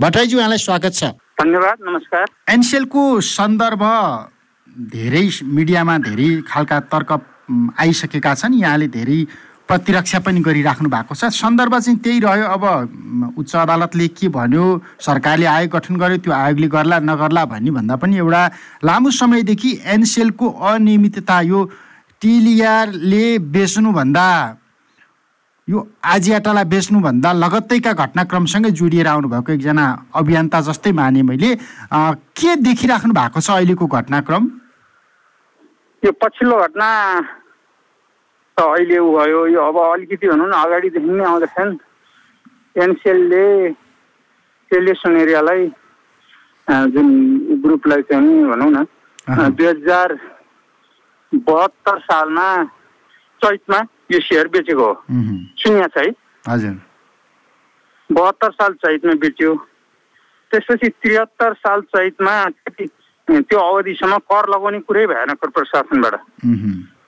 भट्टराईजी उहाँलाई स्वागत छ। धन्यवाद नमस्कार। एनसेलको सन्दर्भ धेरै मिडियामा धेरै खालका तर्क आइसकेका छन्। यहाँले धेरै प्रतिरक्षा पनि गरिराख्नु भएको छ। सन्दर्भ चाहिँ त्यही रह्यो। अब उच्च अदालतले के भन्यो सरकारले आयोग गठन गर्यो त्यो आयोगले गर्ला नगर्ला भन्ने भन्दा पनि एउटा लामो समयदेखि एनसेलको अनियमितता यो टिलिआरले बेच्नुभन्दा यो आजियाटालाई बेच्नुभन्दा लगत्तैका घटनाक्रमसँगै जोडिएर आउनुभएको एकजना अभियन्ता जस्तै माने मैले। के देखिराख्नु भएको छ अहिलेको घटनाक्रम? यो पछिल्लो घटना त अहिले ऊ भयो। यो अब अलिकति भनौँ न अगाडिदेखि नै आउँदैछन्। एनसिएलले टेलिसन एरियालाई जुन ग्रुपलाई चाहिँ भनौँ न दुई हजार बहत्तर सालमा चैतमा यो सेयर बेचेको हो। सुनिया छ है? हजुर। बहत्तर साल चैतमा बेच्यो। त्यसपछि त्रिहत्तर साल चैतमा त्यो अवधिसम्म कर लगाउने कुरै भएन कर प्रशासनबाट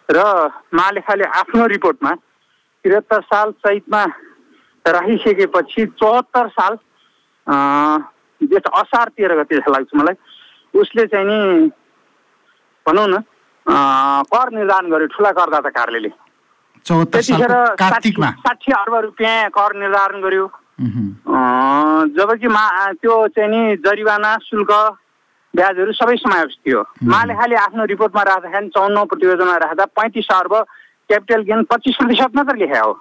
र महालेखाले आफ्नो रिपोर्टमा त्रिहत्तर साल चैतमा राखिसकेपछि चौहत्तर साल जेठ असार तेह्र गते जस्तो लाग्छ मलाई उसले चाहिँ नि भनौँ न कर निर्धारण गर्यो ठुला करदाता कार्यालयले। त्यतिखेर साठी अर्ब रुपियाँ कर निर्धारण गर्यो। जबकि मा त्यो चाहिँ नि जरिवाना शुल्क ब्याजहरू सबै समावेश थियो। महालेखाले आफ्नो रिपोर्टमा राख्दाखेरि चौन्न प्रतिवेदनमा राख्दा पैँतिस अर्ब क्यापिटल गेन पच्चिस प्रतिशत मात्र लेखा हो।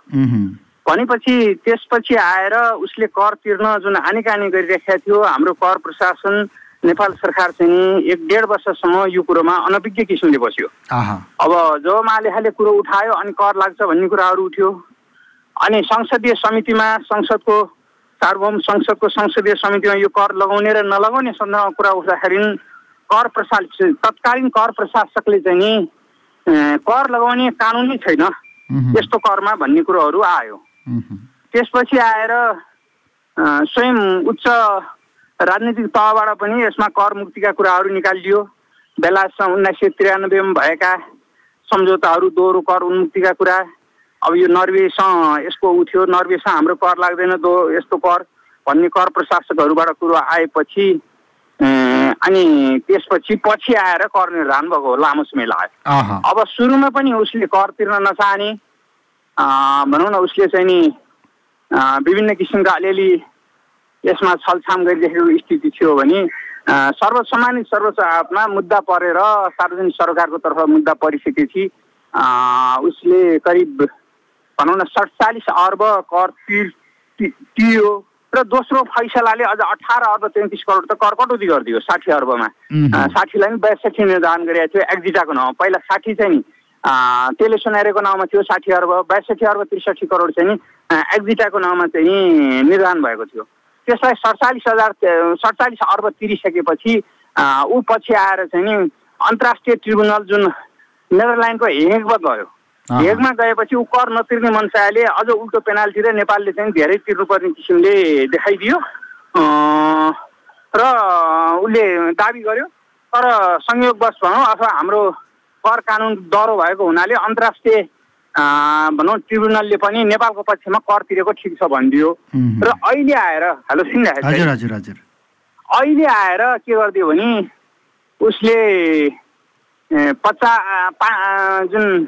भनेपछि त्यसपछि आएर उसले कर तिर्न जुन आनीकानी गरिरहेका थियो हाम्रो कर प्रशासन नेपाल सरकार चाहिँ एक डेढ वर्षसम्म यो कुरोमा अनभिज्ञ किसिमले बस्यो। अब जब महालेखाले कुरो उठायो अनि कर लाग्छ भन्ने कुराहरू उठ्यो। अनि संसदीय समितिमा संसदको सार्वभौम संसदको संसदीय समितिमा यो कर लगाउने र नलगाउने सन्दर्भमा कुरा उठ्दाखेरि कर प्रशा तत्कालीन कर प्रशासकले चाहिँ नि कर लगाउने कानुनै छैन। यस्तो करमा भन्ने कुरोहरू आयो। त्यसपछि आएर स्वयं उच्च राजनीतिक तहबाट पनि यसमा कर मुक्तिका कुराहरू निकालियो। बेला उन्नाइस सय त्रियानब्बेमा भएका सम्झौताहरू दोहोरो कर उन्मुक्तिका कुरा। अब यो नर्वेसँग यसको उ थियो नर्वेसँग हाम्रो कर लाग्दैन दो यस्तो कर भन्ने कर प्रशासकहरूबाट कुरो आएपछि अनि त्यसपछि पछि आएर कर निर्धारण भएको हो लामो समय लाग्यो। अब सुरुमा पनि उसले कर तिर्न नचाहने भनौँ न उसले चाहिँ नि विभिन्न किसिमका अलिअलि यसमा छलछाम गरिरहेको स्थिति थियो भने सर्वसम्मानित सर्वोच्च आयोगमा मुद्दा परेर सार्वजनिक सरकारको तर्फ मुद्दा परिसकेपछि उसले करिब भनौँ न सडचालिस अर्ब कर तिर तिर्यो र दोस्रो फैसलाले अझ अठार अर्ब तेत्तिस करोड त कर कटौती गरिदियो साठी अर्बमा। साठीलाई पनि बयासठी निर्धारण गरेको थियो एक्जिटाको नाउँमा। पहिला साठी चाहिँ नि टेलिसोनारीको नाउँमा थियो साठी अर्ब बयासठी अर्ब त्रिसठी करोड चाहिँ नि एक्जिटाको नाउँमा चाहिँ निर्धारण भएको थियो। त्यसलाई सडचालिस हजार सडचालिस अर्ब तिरिसकेपछि ऊ पछि आएर चाहिँ नि अन्तर्राष्ट्रिय ट्रिब्युनल जुन नेदरल्यान्डको हेगमा गयो। हेगमा गएपछि ऊ कर नतिर्ने मनसायले अझ उल्टो पेनाल्टी र नेपालले चाहिँ धेरै तिर्नुपर्ने किसिमले देखाइदियो। र उसले दाबी गर्यो। तर संयोगवश भनौँ अथवा हाम्रो कर कानुन डह्रो भएको हुनाले अन्तर्राष्ट्रिय भनौँ ट्रिब्युनलले पनि नेपालको पक्षमा कर तिरेको ठिक छ भनिदियो। र अहिले आएर हेलो सुनिरहेको अहिले आएर के गरिदियो भने उसले पचा पा जुन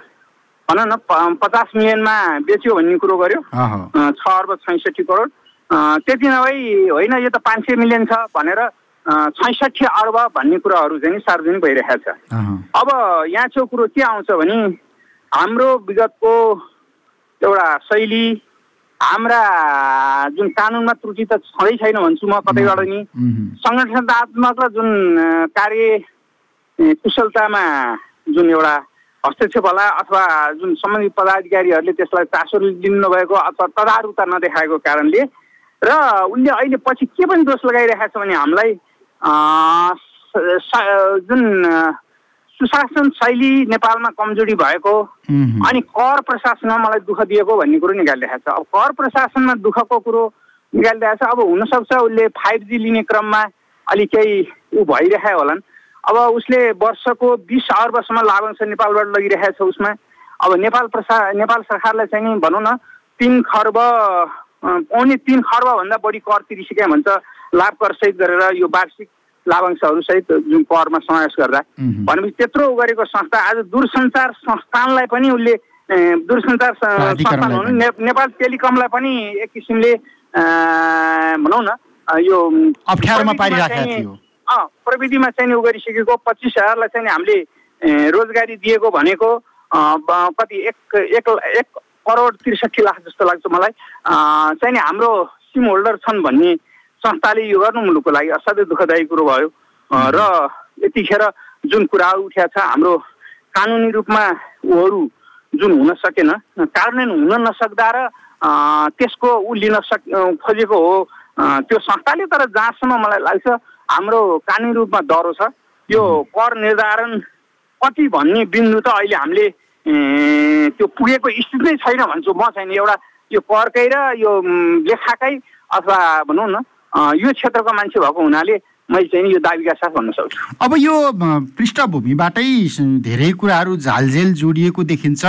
भनौँ न पचास मिलियनमा बेच्यो भन्ने कुरो गर्यो। छ अर्ब छैसठी करोड। त्यति नभई होइन यो त पाँच सय मिलियन छ भनेर छैसठी अर्ब भन्ने कुराहरू चाहिँ सार्वजनिक भइरहेको छ। अब यहाँ चाहिँ कुरो के आउँछ भने हाम्रो विगतको एउटा शैली हाम्रा जुन कानुनमा त्रुटि त छँदै छैन भन्छु म कतैबाट नि। सङ्गठनात्मक र जुन कार्य कुशलतामा जुन एउटा हस्तक्षेप होला अथवा जुन सम्बन्धित पदाधिकारीहरूले त्यसलाई चासो लिनु नभएको अथवा तदारुता नदेखाएको कारणले र उनले अहिले पछि के पनि दोष लगाइरहेको छ भने हामीलाई जुन सुशासन शैली नेपालमा कमजोरी भएको अनि कर प्रशासनमा मलाई दुःख दिएको भन्ने कुरो निकालिरहेको छ। अब कर प्रशासनमा दुःखको कुरो निकालिरहेको छ। अब हुनसक्छ उसले फाइभ जी लिने क्रममा अलिक केही ऊ भइरहेको होलान्। अब उसले वर्षको बिस अर्बसम्म लाभांश नेपालबाट लगिरहेको छ उसमा। अब नेपाल प्रशा नेपाल सरकारलाई चाहिँ नि भनौँ न तिन खर्ब पाउने तिन खर्बभन्दा बढी कर तिरिसके भन्छ। लाभ कर सहित गरेर यो वार्षिक लाभांशहरू सहित जुन करमा समावेश गर्दा। भनेपछि त्यत्रो गरेको संस्था आज दूरसञ्चार संस्थानलाई पनि उसले दूरसञ्चार संस्थान नेपाल टेलिकमलाई पनि एक किसिमले भनौँ न यो अप्ठ्यारोमा पारिराखेको थियो। प्रविधिमा चाहिँ उ गरिसकेको पच्चिस हजारलाई चाहिँ हामीले रोजगारी दिएको भनेको कति एक एक एक करोड त्रिसठी लाख जस्तो लाग्छ मलाई। चाहिँ हाम्रो सिम होल्डर छन् भन्ने संस्थाले यो गर्नु मुलुकको लागि असाध्यै दुःखदायी कुरो भयो। र यतिखेर जुन कुराहरू उठ्या छ हाम्रो कानुनी रूपमा ऊहरू जुन हुन सकेन कार्यान्वयन हुन नसक्दा र त्यसको ऊ लिन सक खोजेको हो। त्यो संस्थाले तर जहाँसम्म मलाई लाग्छ हाम्रो कानुनी रूपमा डह्रो छ। यो कर निर्धारण कति भन्ने बिन्दु त अहिले हामीले त्यो पुगेको स्थिति नै छैन भन्छु। म चाहिँ एउटा यो करकै र यो लेखाकै अथवा भनौँ न यो क्षेत्रको मान्छे भएको हुनाले मैले चाहिँ यो दाबीका साथ भन्न सक्छु। अब यो पृष्ठभूमिबाटै धेरै कुराहरू झालझेल जोडिएको देखिन्छ।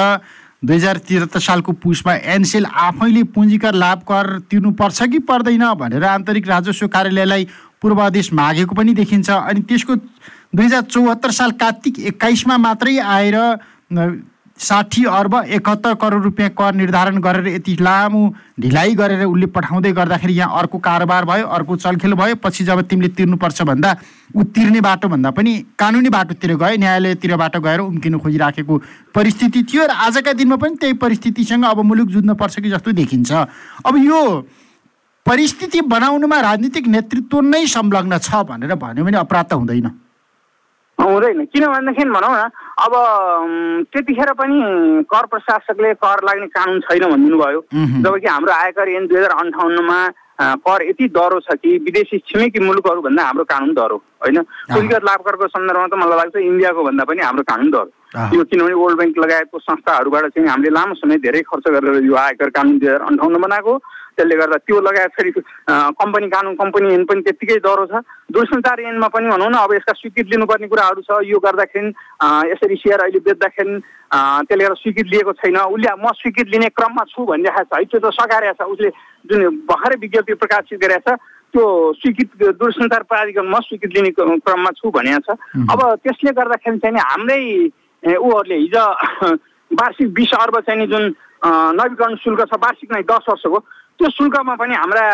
दुई हजार त्रिहत्तर सालको पुसमा एनसेल आफैले पुँजीकर लाभ कर तिर्नुपर्छ कि पर्दैन भनेर आन्तरिक राजस्व कार्यालयलाई पूर्वादेश मागेको पनि देखिन्छ। अनि त्यसको दुई हजार चौहत्तर साल कार्तिक एक्काइसमा मात्रै आएर साठी अर्ब एकहत्तर करोड रुपियाँ कर निर्धारण गरेर यति लामो ढिलाइ गरेर उसले पठाउँदै गर्दाखेरि यहाँ अर्को कारोबार भयो अर्को चलखेल भयो। पछि जब तिमीले तिर्नुपर्छ भन्दा ऊ तिर्ने बाटोभन्दा पनि कानुनी बाटोतिर गयो न्यायालयतिरबाट गएर उम्किनु खोजिराखेको परिस्थिति थियो र आजका दिनमा पनि त्यही परिस्थितिसँग अब मुलुक जुझ्नुपर्छ कि जस्तो देखिन्छ। अब यो परिस्थिति बनाउनुमा राजनीतिक नेतृत्व नै संलग्न छ भनेर भन्यो भने अपराध त हुँदैन। हुँदैन। किन भनेदेखि भनौँ न अब त्यतिखेर पनि कर प्रशासकले कर लाग्ने कानुन छैन भनिदिनु भयो जबकि हाम्रो आयकर ऐन दुई हजार अन्ठाउन्नमा कर यति डह्रो छ कि विदेशी छिमेकी मुलुकहरूभन्दा हाम्रो कानुन डह्रो होइन? पुँजीगत लाभ करको सन्दर्भमा त मलाई लाग्छ इन्डियाको भन्दा पनि हाम्रो कानुन डह्रो यो किनभने वर्ल्ड ब्याङ्क लगायतको संस्थाहरूबाट चाहिँ हामीले लामो समय धेरै खर्च गरेर यो आयकर कानुन दुई हजार अन्ठाउन्न बनाएको। त्यसले गर्दा त्यो लगायत फेरि कम्पनी कानुन कम्पनी ऐन पनि त्यत्तिकै डह्रो छ। दूरसञ्चार ऐनमा पनि भनौँ न अब यसका स्वीकृति लिनुपर्ने कुराहरू छ। यो गर्दाखेरि यसरी सेयर अहिले बेच्दाखेरि त्यसले गर्दा स्वीकृति लिएको छैन। उसले म स्वीकृति लिने क्रममा छु भनिरहेको छ। है त्यो त सघाएको छ। उसले जुन भर्खरै विज्ञप्ति प्रकाशित गरेको छ त्यो स्वीकृत दूरसञ्चार प्राधिकरणमा स्वीकृति लिने क्रममा छु भनेको छ। अब त्यसले गर्दाखेरि चाहिँ हाम्रै ऊहरूले हिजो वार्षिक बिस अर्ब चाहिँ जुन नवीकरण शुल्क छ वार्षिक नै दस वर्षको त्यो शुल्कमा पनि हाम्रा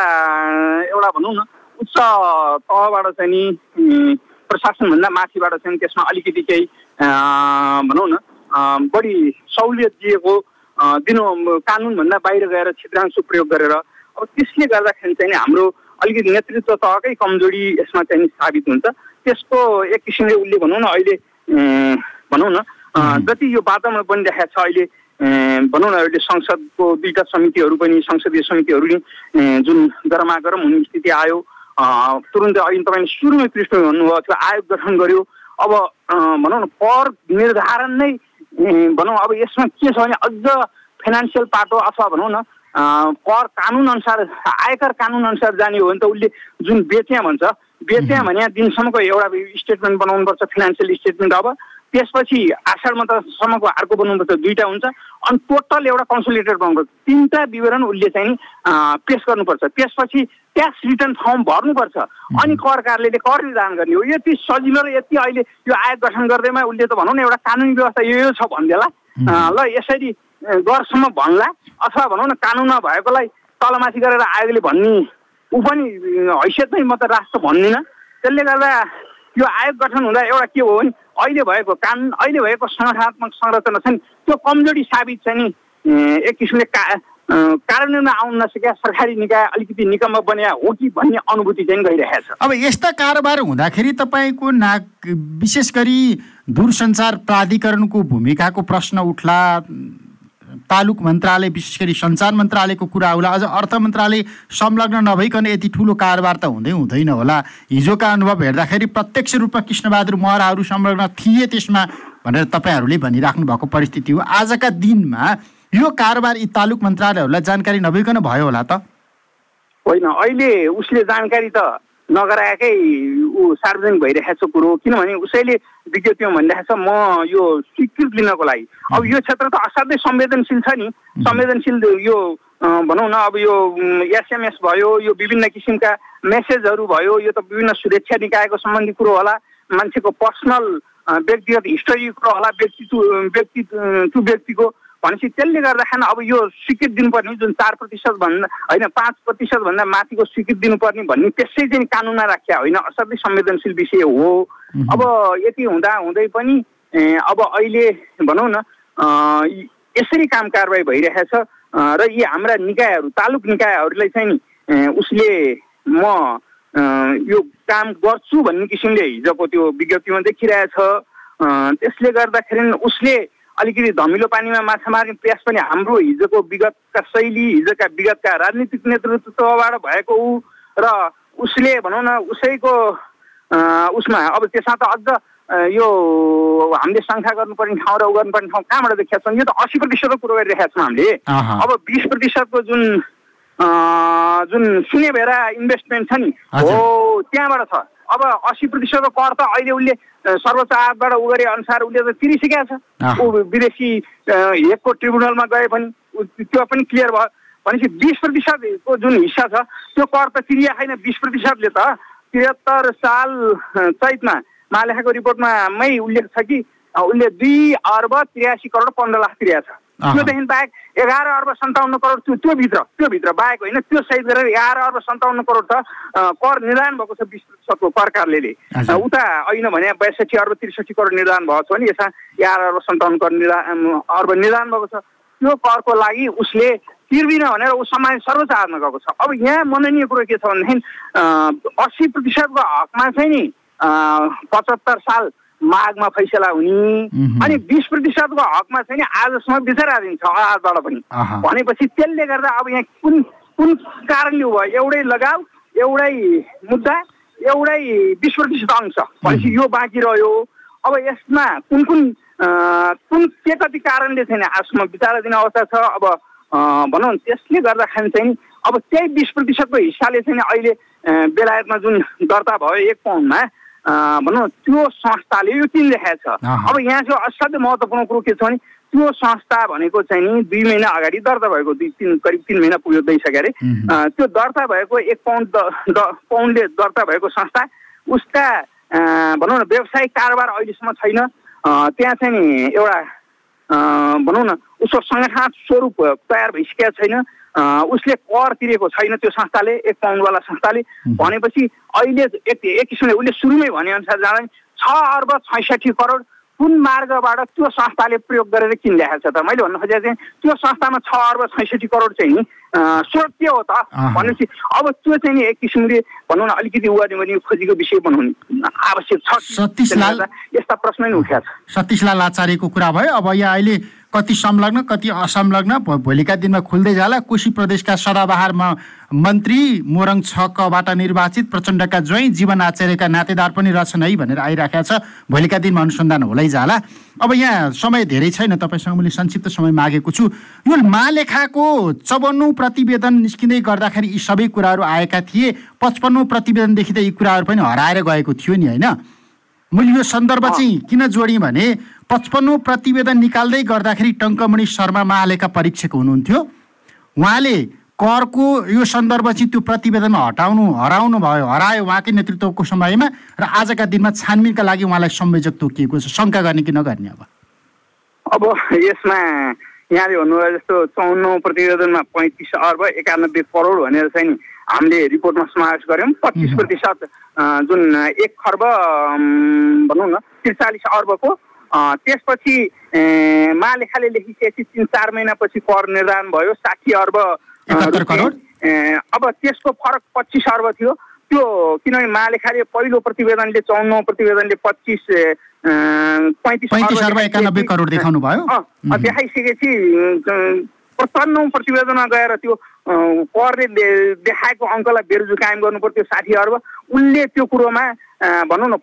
एउटा भनौँ न उच्च तहबाट चाहिँ नि प्रशासनभन्दा माथिबाट चाहिँ त्यसमा अलिकति केही भनौँ न बढी सहुलियत दिएको दिनु कानुनभन्दा बाहिर गएर छिद्रांश प्रयोग गरेर अब त्यसले गर्दाखेरि चाहिँ हाम्रो अलिकति नेतृत्व तहकै कमजोरी यसमा चाहिँ साबित हुन्छ। त्यसको एक किसिमले उसले भनौँ न अहिले भनौँ न जति यो वातावरण बनिरहेको छ अहिले भनौँ न अहिले संसदको दुईवटा समितिहरू पनि संसदीय समितिहरू नि जुन गरमागरम हुने स्थिति आयो। तुरुन्तै अहिले तपाईँले सुरुमै पृष्ठमा भन्नुभयो त्यो आयोग गठन गर्यो। अब भनौँ न कर निर्धारण नै भनौँ अब यसमा के छ भने अझ फाइनेन्सियल पाटो अथवा भनौँ न कर कानुन अनुसार आयकर कानुन अनुसार जाने हो भने त उसले जुन बेच्या भन्छ बेच्या भने दिनसम्मको एउटा स्टेटमेन्ट बनाउनुपर्छ फाइनेन्सियल स्टेटमेन्ट अब। त्यसपछि आषाढ मात्रसम्मको अर्को बनाउनुपर्छ दुईवटा हुन्छ। अनि टोटल एउटा कन्सोलिडेटेड बनाउनुपर्छ तिनवटा विवरण उसले चाहिँ पेस गर्नुपर्छ। त्यसपछि ट्याक्स रिटर्न फर्म भर्नुपर्छ। अनि कर कार्यालयले कर निर्धारण गर्ने हो। यति सजिलो र यति अहिले यो आयोग गठन गर्दैमा उसले त भनौँ न एउटा कानुनी व्यवस्था यो यो छ भनिदिएला ल यसरी गरसम्म भन्ला। अथवा भनौँ न कानुनमा भएकोलाई तलमाथि गरेर आयोगले भन्ने ऊ पनि हैसियतमै म त राष्ट्र भन्दिनँ। त्यसले गर्दा यो आयोग गठन हुँदा एउटा के हो भने अहिले भएको कानुन अहिले भएको सङ्गठनात्मक संरचना छ नि त्यो कमजोरी साबित छ नि। एक किसिमले का कार्यान्वयनमा आउन नसकेका सरकारी निकाय अलिकति निकममा बनिया हो कि भन्ने अनुभूति चाहिँ गइरहेको छ अब यस्ता कारोबार हुँदाखेरि तपाईँको नाग विशेष गरी दूरसञ्चार प्राधिकरणको भूमिकाको प्रश्न उठ्ला। तालुक मन्त्रालय विशेष गरी सञ्चार मन्त्रालयको कुरा होला। अझ अर्थ मन्त्रालय संलग्न नभइकन यति ठुलो कारोबार त हुँदै हुँदैन होला। हिजोका अनुभव हेर्दाखेरि प्रत्यक्ष रूपमा कृष्णबहादुर महराहरू संलग्न थिए त्यसमा भनेर तपाईँहरूले भनिराख्नु भएको परिस्थिति हो। आजका दिनमा यो कारोबार यी तालुक मन्त्रालयहरूलाई जानकारी नभइकन भयो होला त? होइन अहिले उसले जानकारी त नगराएकै ऊ सार्वजनिक भइरहेको छ कुरो किनभने उसैले विज्ञप्तिमा भनिरहेको छ म यो स्वीकृत लिनको लागि। अब यो क्षेत्र त असाध्यै संवेदनशील छ नि। संवेदनशील यो भनौँ न अब यो एसएमएस भयो यो विभिन्न किसिमका मेसेजहरू भयो यो त विभिन्न सुरक्षा निकायको सम्बन्धी कुरो होला। मान्छेको पर्सनल व्यक्तिगत हिस्टोरीको होला व्यक्तित्व व्यक्ति त्यो व्यक्तिको। भनेपछि त्यसले गर्दाखेरि अब यो स्वीकृति दिनुपर्ने जुन चार प्रतिशत भन्दा होइन पाँच प्रतिशतभन्दा माथिको स्वीकृति दिनुपर्ने भन्ने त्यसै चाहिँ कानुनमा राखिया होइन असाध्यै संवेदनशील विषय हो। अब यति हुँदा हुँदै पनि अब अहिले भनौँ न यसरी काम कारवाही भइरहेछ र यी हाम्रा निकायहरू तालुक निकायहरूलाई चाहिँ नि उसले म यो काम गर्छु भन्ने किसिमले हिजोको त्यो विज्ञप्तिमा देखिरहेछ। त्यसले गर्दाखेरि उसले अलिकति धमिलो पानीमा माछा मार्ने प्रयास पनि हाम्रो हिजोको विगतका शैली हिजोका विगतका राजनीतिक नेतृत्वबाट भएको ऊ र उसले भनौँ न उसैको उसमा अब त्यसमा त अझ यो हामीले सङ्ख्या गर्नुपर्ने ठाउँ र उ गर्नुपर्ने ठाउँ कहाँबाट देखिएको छौँ यो त असी प्रतिशतको कुरो गरिरहेको छौँ हामीले। अब बिस प्रतिशतको जुन जुन सुने भेरा इन्भेस्टमेन्ट छ नि हो त्यहाँबाट छ। अब असी प्रतिशतको कर त अहिले उसले सर्वोच्च आयोगबाट उ गरे अनुसार उसले त तिरिसकेका छ। ऊ विदेशी हेगको ट्रिब्युनलमा गए पनि त्यो पनि क्लियर भयो। भनेपछि बिस प्रतिशतको जुन हिस्सा छ त्यो कर त तिरिया छैन बिस प्रतिशतले त। त्रिहत्तर साल चैतमा महालेखाको रिपोर्टमा मै उल्लेख छ कि उसले दुई अर्ब त्रियासी करोड पन्ध्र लाख तिरेको छ। त्योदेखि बाहेक एघार अर्ब सन्ताउन्न करोड त्यो त्योभित्र त्योभित्र बाहेक होइन त्यो सहित गरेर एघार अर्ब सन्ताउन्न करोड त कर निर्धारण भएको छ बिस प्रतिशतको कर कार्यालयले उता ऐन भने बैसठी अर्ब त्रिसठी करोड निर्धारण भएको छ भने यसमा एघार अर्ब सन्ताउन्न करोड निर्धारण अर्ब निर्धारण भएको छ। त्यो करको लागि उसले तिर्दिन भनेर ऊ सम्मान सर्वोच्च आदमा गएको छ। अब यहाँ मननीय कुरो के छ भनेदेखि अस्सी प्रतिशतको हकमा चाहिँ नि पचहत्तर साल माघमा फैसला हुने अनि बिस प्रतिशतको हकमा चाहिँ नि आजसम्म विचाराधीन छ आजबाट पनि। भनेपछि त्यसले गर्दा अब यहाँ कुन कुन कारणले भयो? एउटै लगाउ एउटै मुद्दा एउटै बिस प्रतिशत अंश। भनेपछि यो बाँकी रह्यो। अब यसमा कुन कुन कुन के कति कारणले छैन? आजसम्म विचाराधीन अवस्था छ। अब भनौँ त्यसले गर्दाखेरि चाहिँ अब त्यही बिस प्रतिशतको हिस्साले चाहिँ अहिले बेलायतमा जुन दर्ता भयो एक पाउन्डमा भनौँ त्यो संस्थाले यो किनिरहेको छ। अब यहाँ चाहिँ असाध्यै महत्त्वपूर्ण कुरो के छ भने त्यो संस्था भनेको चाहिँ नि दुई महिना अगाडि दर्ता भएको दुई तिन करिब तिन महिना पुग्यो गइसक्यो अरे। त्यो दर्ता भएको एक पाउन्ड पाउन्डले दर्ता भएको संस्था उसका भनौँ न व्यावसायिक कारोबार अहिलेसम्म छैन। त्यहाँ चाहिँ नि एउटा भनौँ न उसको सङ्गठनात्मक स्वरूप तयार भइसकेको छैन। उसले कर तिरेको छैन त्यो संस्थाले एक पाउन्डवाला संस्थाले। भनेपछि अहिले एक एक किसिमले उसले सुरुमै भनेअनुसार जाँदा छ अर्ब छैसठी करोड कुन मार्गबाट त्यो संस्थाले प्रयोग गरेर किनिरहेको छ त? मैले भन्नु खोजेको चाहिँ त्यो संस्थामा छ अर्ब छैसठी करोड चाहिँ नि स्रोत के हो त। भनेपछि अब त्यो चाहिँ नि एक किसिमले भनौँ न अलिकति उ भने खोजीको विषय बनाउनु आवश्यक छ। यस्ता प्रश्न नै उठ्या छ। सतीशलाल आचार्यको कुरा भयो। अब यहाँ अहिले कति संलग्न कति असंलग्न भोलिका दिनमा खुल्दै जाला। कोशी प्रदेशका सदाबहार मन्त्री मोरङ छकबाट निर्वाचित प्रचण्डका ज्वाइँ जीवन आचार्यका नातेदार पनि रहेछन् है भनेर आइराखेको छ। भोलिका दिनमा अनुसन्धान होलै जाला। अब यहाँ समय धेरै छैन। तपाईँसँग मैले संक्षिप्त समय मागेको छु। यो महालेखाको चौवन्नौ प्रतिवेदन निस्किँदै गर्दाखेरि यी सबै कुराहरू आएका थिए। पचपन्नौ प्रतिवेदनदेखि त यी कुराहरू पनि हराएर गएको थियो नि होइन? मैले यो सन्दर्भ चाहिँ किन जोडेँ भने पचपन्नौ प्रतिवेदन निकाल्दै गर्दाखेरि टङ्कमणि शर्मा महालेखा परीक्षक हुनुहुन्थ्यो। उहाँले करको यो सन्दर्भ चाहिँ त्यो प्रतिवेदनमा हटाउनु हराउनु भयो हरायो उहाँकै नेतृत्वको समयमा र आजका दिनमा छानबिनका लागि उहाँलाई संयोजक तोकिएको छ। शङ्का गर्ने कि नगर्ने अब? अब यसमा यहाँले भन्नुभयो जस्तो चौन्न प्रतिवेदनमा पैँतिस अर्ब एकानब्बे करोड भनेर चाहिँ हामीले रिपोर्टमा समावेश गऱ्यौँ। पच्चिस प्रतिशत जुन एक खर्ब भनौँ न त्रिचालिस अर्बको त्यसपछि महालेखाले लेखिसकेपछि तिन चार महिनापछि कर निर्धारण भयो। साठी अर्ब अब त्यसको फरक पच्चिस अर्ब थियो। त्यो किनभने महालेखाले पहिलो प्रतिवेदनले चौन्न प्रतिवेदनले पच्चिस पैँतिस अर्ब एकानब्बे करोड देखाउनु भयो। देखाइसकेपछि पचपन्नौ प्रतिवेदनमा गएर त्यो करले देखाएको अङ्कलाई बेरुजु कायम गर्नु पर्थ्यो साठी अर्ब उनले त्यो कुरोमा भनौँ न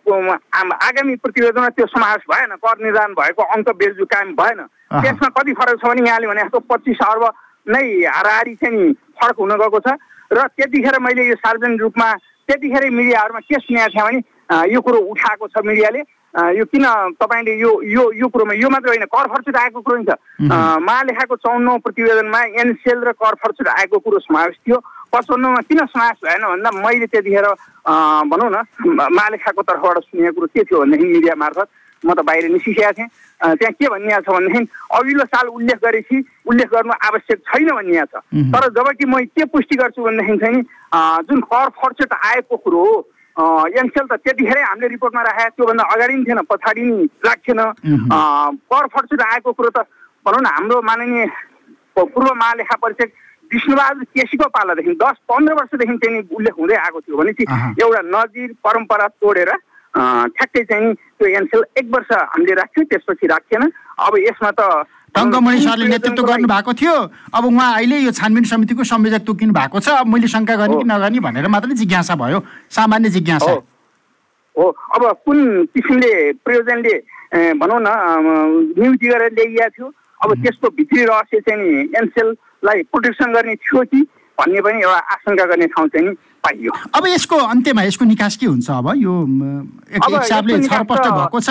आगामी प्रतिवेदनमा त्यो समावेश भएन कर निर्धारण भएको अङ्क बेरुजु कायम भएन। त्यसमा कति फरक छ भने यहाँले भने जस्तो पच्चिस अर्ब नै हाराहारी चाहिँ नि फरक हुन गएको छ। र त्यतिखेर मैले यो सार्वजनिक रूपमा त्यतिखेरै मिडियाहरूमा के सुनेको थिएँ भने यो कुरो उठाएको छ मिडियाले। यो किन तपाईँले यो यो यो कुरोमा यो मात्र होइन कर फर्चुट आएको कुरो नि त महालेखाको चौन्न प्रतिवेदनमा एनसेल र कर फर्चुट आएको कुरो समावेश थियो। पचपन्नमा किन समावेश भएन भन्दा मैले त्यतिखेर भनौँ न महालेखाको तर्फबाट सुनेको कुरो के थियो भनेदेखि मिडिया मार्फत म त बाहिर निस्किसकेको थिएँ। त्यहाँ के भनिएको छ भनेदेखि अघिल्लो साल उल्लेख गरेपछि उल्लेख गर्नु आवश्यक छैन भनिएको छ। तर जब कि म के पुष्टि गर्छु भनेदेखि चाहिँ जुन कर खर्च आएको कुरो हो एनसेल त त्यतिखेरै हामीले रिपोर्टमा राखेको त्योभन्दा अगाडि पनि थिएन पछाडि नि राखेन कर खर्च आएको कुरो त भनौँ न हाम्रो माननीय पूर्व महालेखा परिषद विष्णुबहादुर केसीको पालादेखि दस पन्ध्र वर्षदेखि चाहिँ उल्लेख हुँदै आएको थियो भनेपछि एउटा नजिर परम्परा तोडेर ठ्याक्कै चाहिँ त्यो एनसेल एक वर्ष हामीले राख्यौँ त्यसपछि राखिएन। अब यसमा त टङ्कमणि सरले नेतृत्व गर्नु भएको थियो। अब उहाँ अहिले यो छानबिन समितिको संयोजक तोकिनु भएको छ। अब मैले शङ्का गर्ने कि नगर्ने भनेर मात्रै जिज्ञासा भयो। सामान्य जिज्ञासा। हो। अब कुन किसिमले प्रयोजनले भनौँ न नियुक्ति गरेर ल्याइएको थियो? अब त्यसको भित्री रहस्य चाहिँ नि एनसेललाई प्रोटेक्सन गर्ने थियो कि भन्ने पनि एउटा आशंका गर्ने ठाउँ चाहिँ पाइयो। अब यसको अन्त्यमा यसको निकास के हुन्छ अब? यो एक हिसाबले छरपष्ट भएको छ।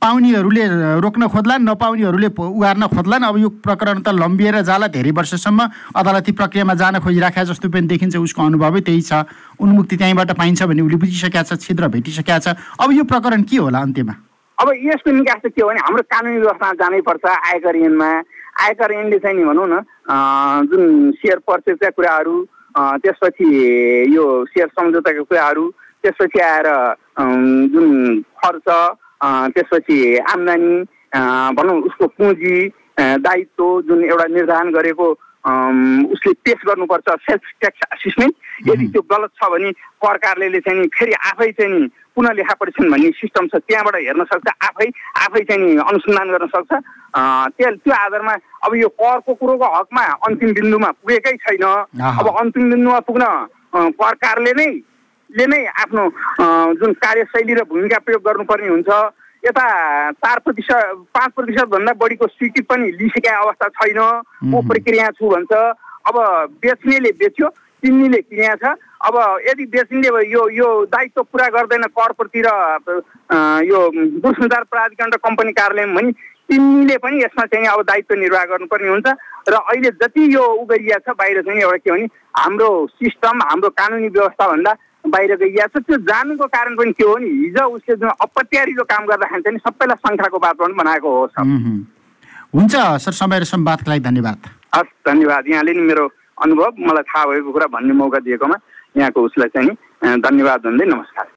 पाउनेहरूले रोक्न खोज्लान् नपाउनेहरूले उगार्न खोज्लान्। अब यो प्रकरण त लम्बिएर जाला धेरै वर्षसम्म। अदालती प्रक्रियामा जान खोजिराखेका जस्तो पनि देखिन्छ उसको अनुभवै त्यही छ। उन्मुक्ति त्यहीँबाट पाइन्छ भन्ने उसले बुझिसकेका छ छिद्र भेटिसकेका छ। अब यो प्रकरण के होला अन्त्यमा? अब यसको निकास चाहिँ के हो भने हाम्रो कानुनी व्यवस्थामा जानै पर्छ आयकर ऐनमा। आयकर ऐनले चाहिँ नि भनौँ न जुन सेयर पर्चेसका कुराहरू त्यसपछि यो सेयर सम्झौताका कुराहरू त्यसपछि आएर जुन खर्च त्यसपछि आम्दानी भनौँ उसको पुँजी दायित्व जुन एउटा निर्धारण गरेको उसले पेस गर्नुपर्छ सेल्फ ट्याक्स एसिसमेन्ट यदि त्यो गलत छ भने कर कार्यालयले चाहिँ फेरि आफै चाहिँ नि पुनः लेखा परीक्षण भन्ने सिस्टम छ त्यहाँबाट हेर्न सक्छ आफै आफै चाहिँ नि अनुसन्धान गर्न सक्छ। त्यो त्यो आधारमा अब यो करको कुरोको हकमा अन्तिम बिन्दुमा पुगेकै छैन। अब अन्तिम बिन्दुमा पुग्न कर कार्यालय नै ले नै आफ्नो जुन कार्यशैली र भूमिका प्रयोग गर्नुपर्ने हुन्छ। यता चार प्रतिशत पाँच प्रतिशतभन्दा बढीको स्वीकृति पनि लिइसकेका अवस्था छैन। म प्रक्रिया छु भन्छ। अब बेच्नेले बेच्यो किन्नेले किनेको छ। अब यदि बेच्नेले यो यो दायित्व पुरा गर्दैन करप्रति र यो दूरसञ्चार प्राधिकरण र कम्पनी कार्यालयमा भने तिमीले पनि यसमा चाहिँ अब दायित्व निर्वाह गर्नुपर्ने हुन्छ। र अहिले जति यो उ गरिएको छ बाहिर चाहिँ एउटा के भने हाम्रो सिस्टम हाम्रो कानुनी व्यवस्थाभन्दा बाहिर गइएको छ। त्यो जानुको कारण पनि के हो नि हिजो उसले जुन अपत्यारिलो काम गर्दाखेरि चाहिँ सबैलाई शङ्खाको वातावरण बनाएको हो हुन्छ सर समय र संवादको लागि धन्यवाद। हस् धन्यवाद। यहाँले नि मेरो अनुभव मलाई थाहा भएको कुरा भन्ने मौका दिएकोमा यहाँको उसलाई चाहिँ धन्यवाद भन्दै नमस्कार।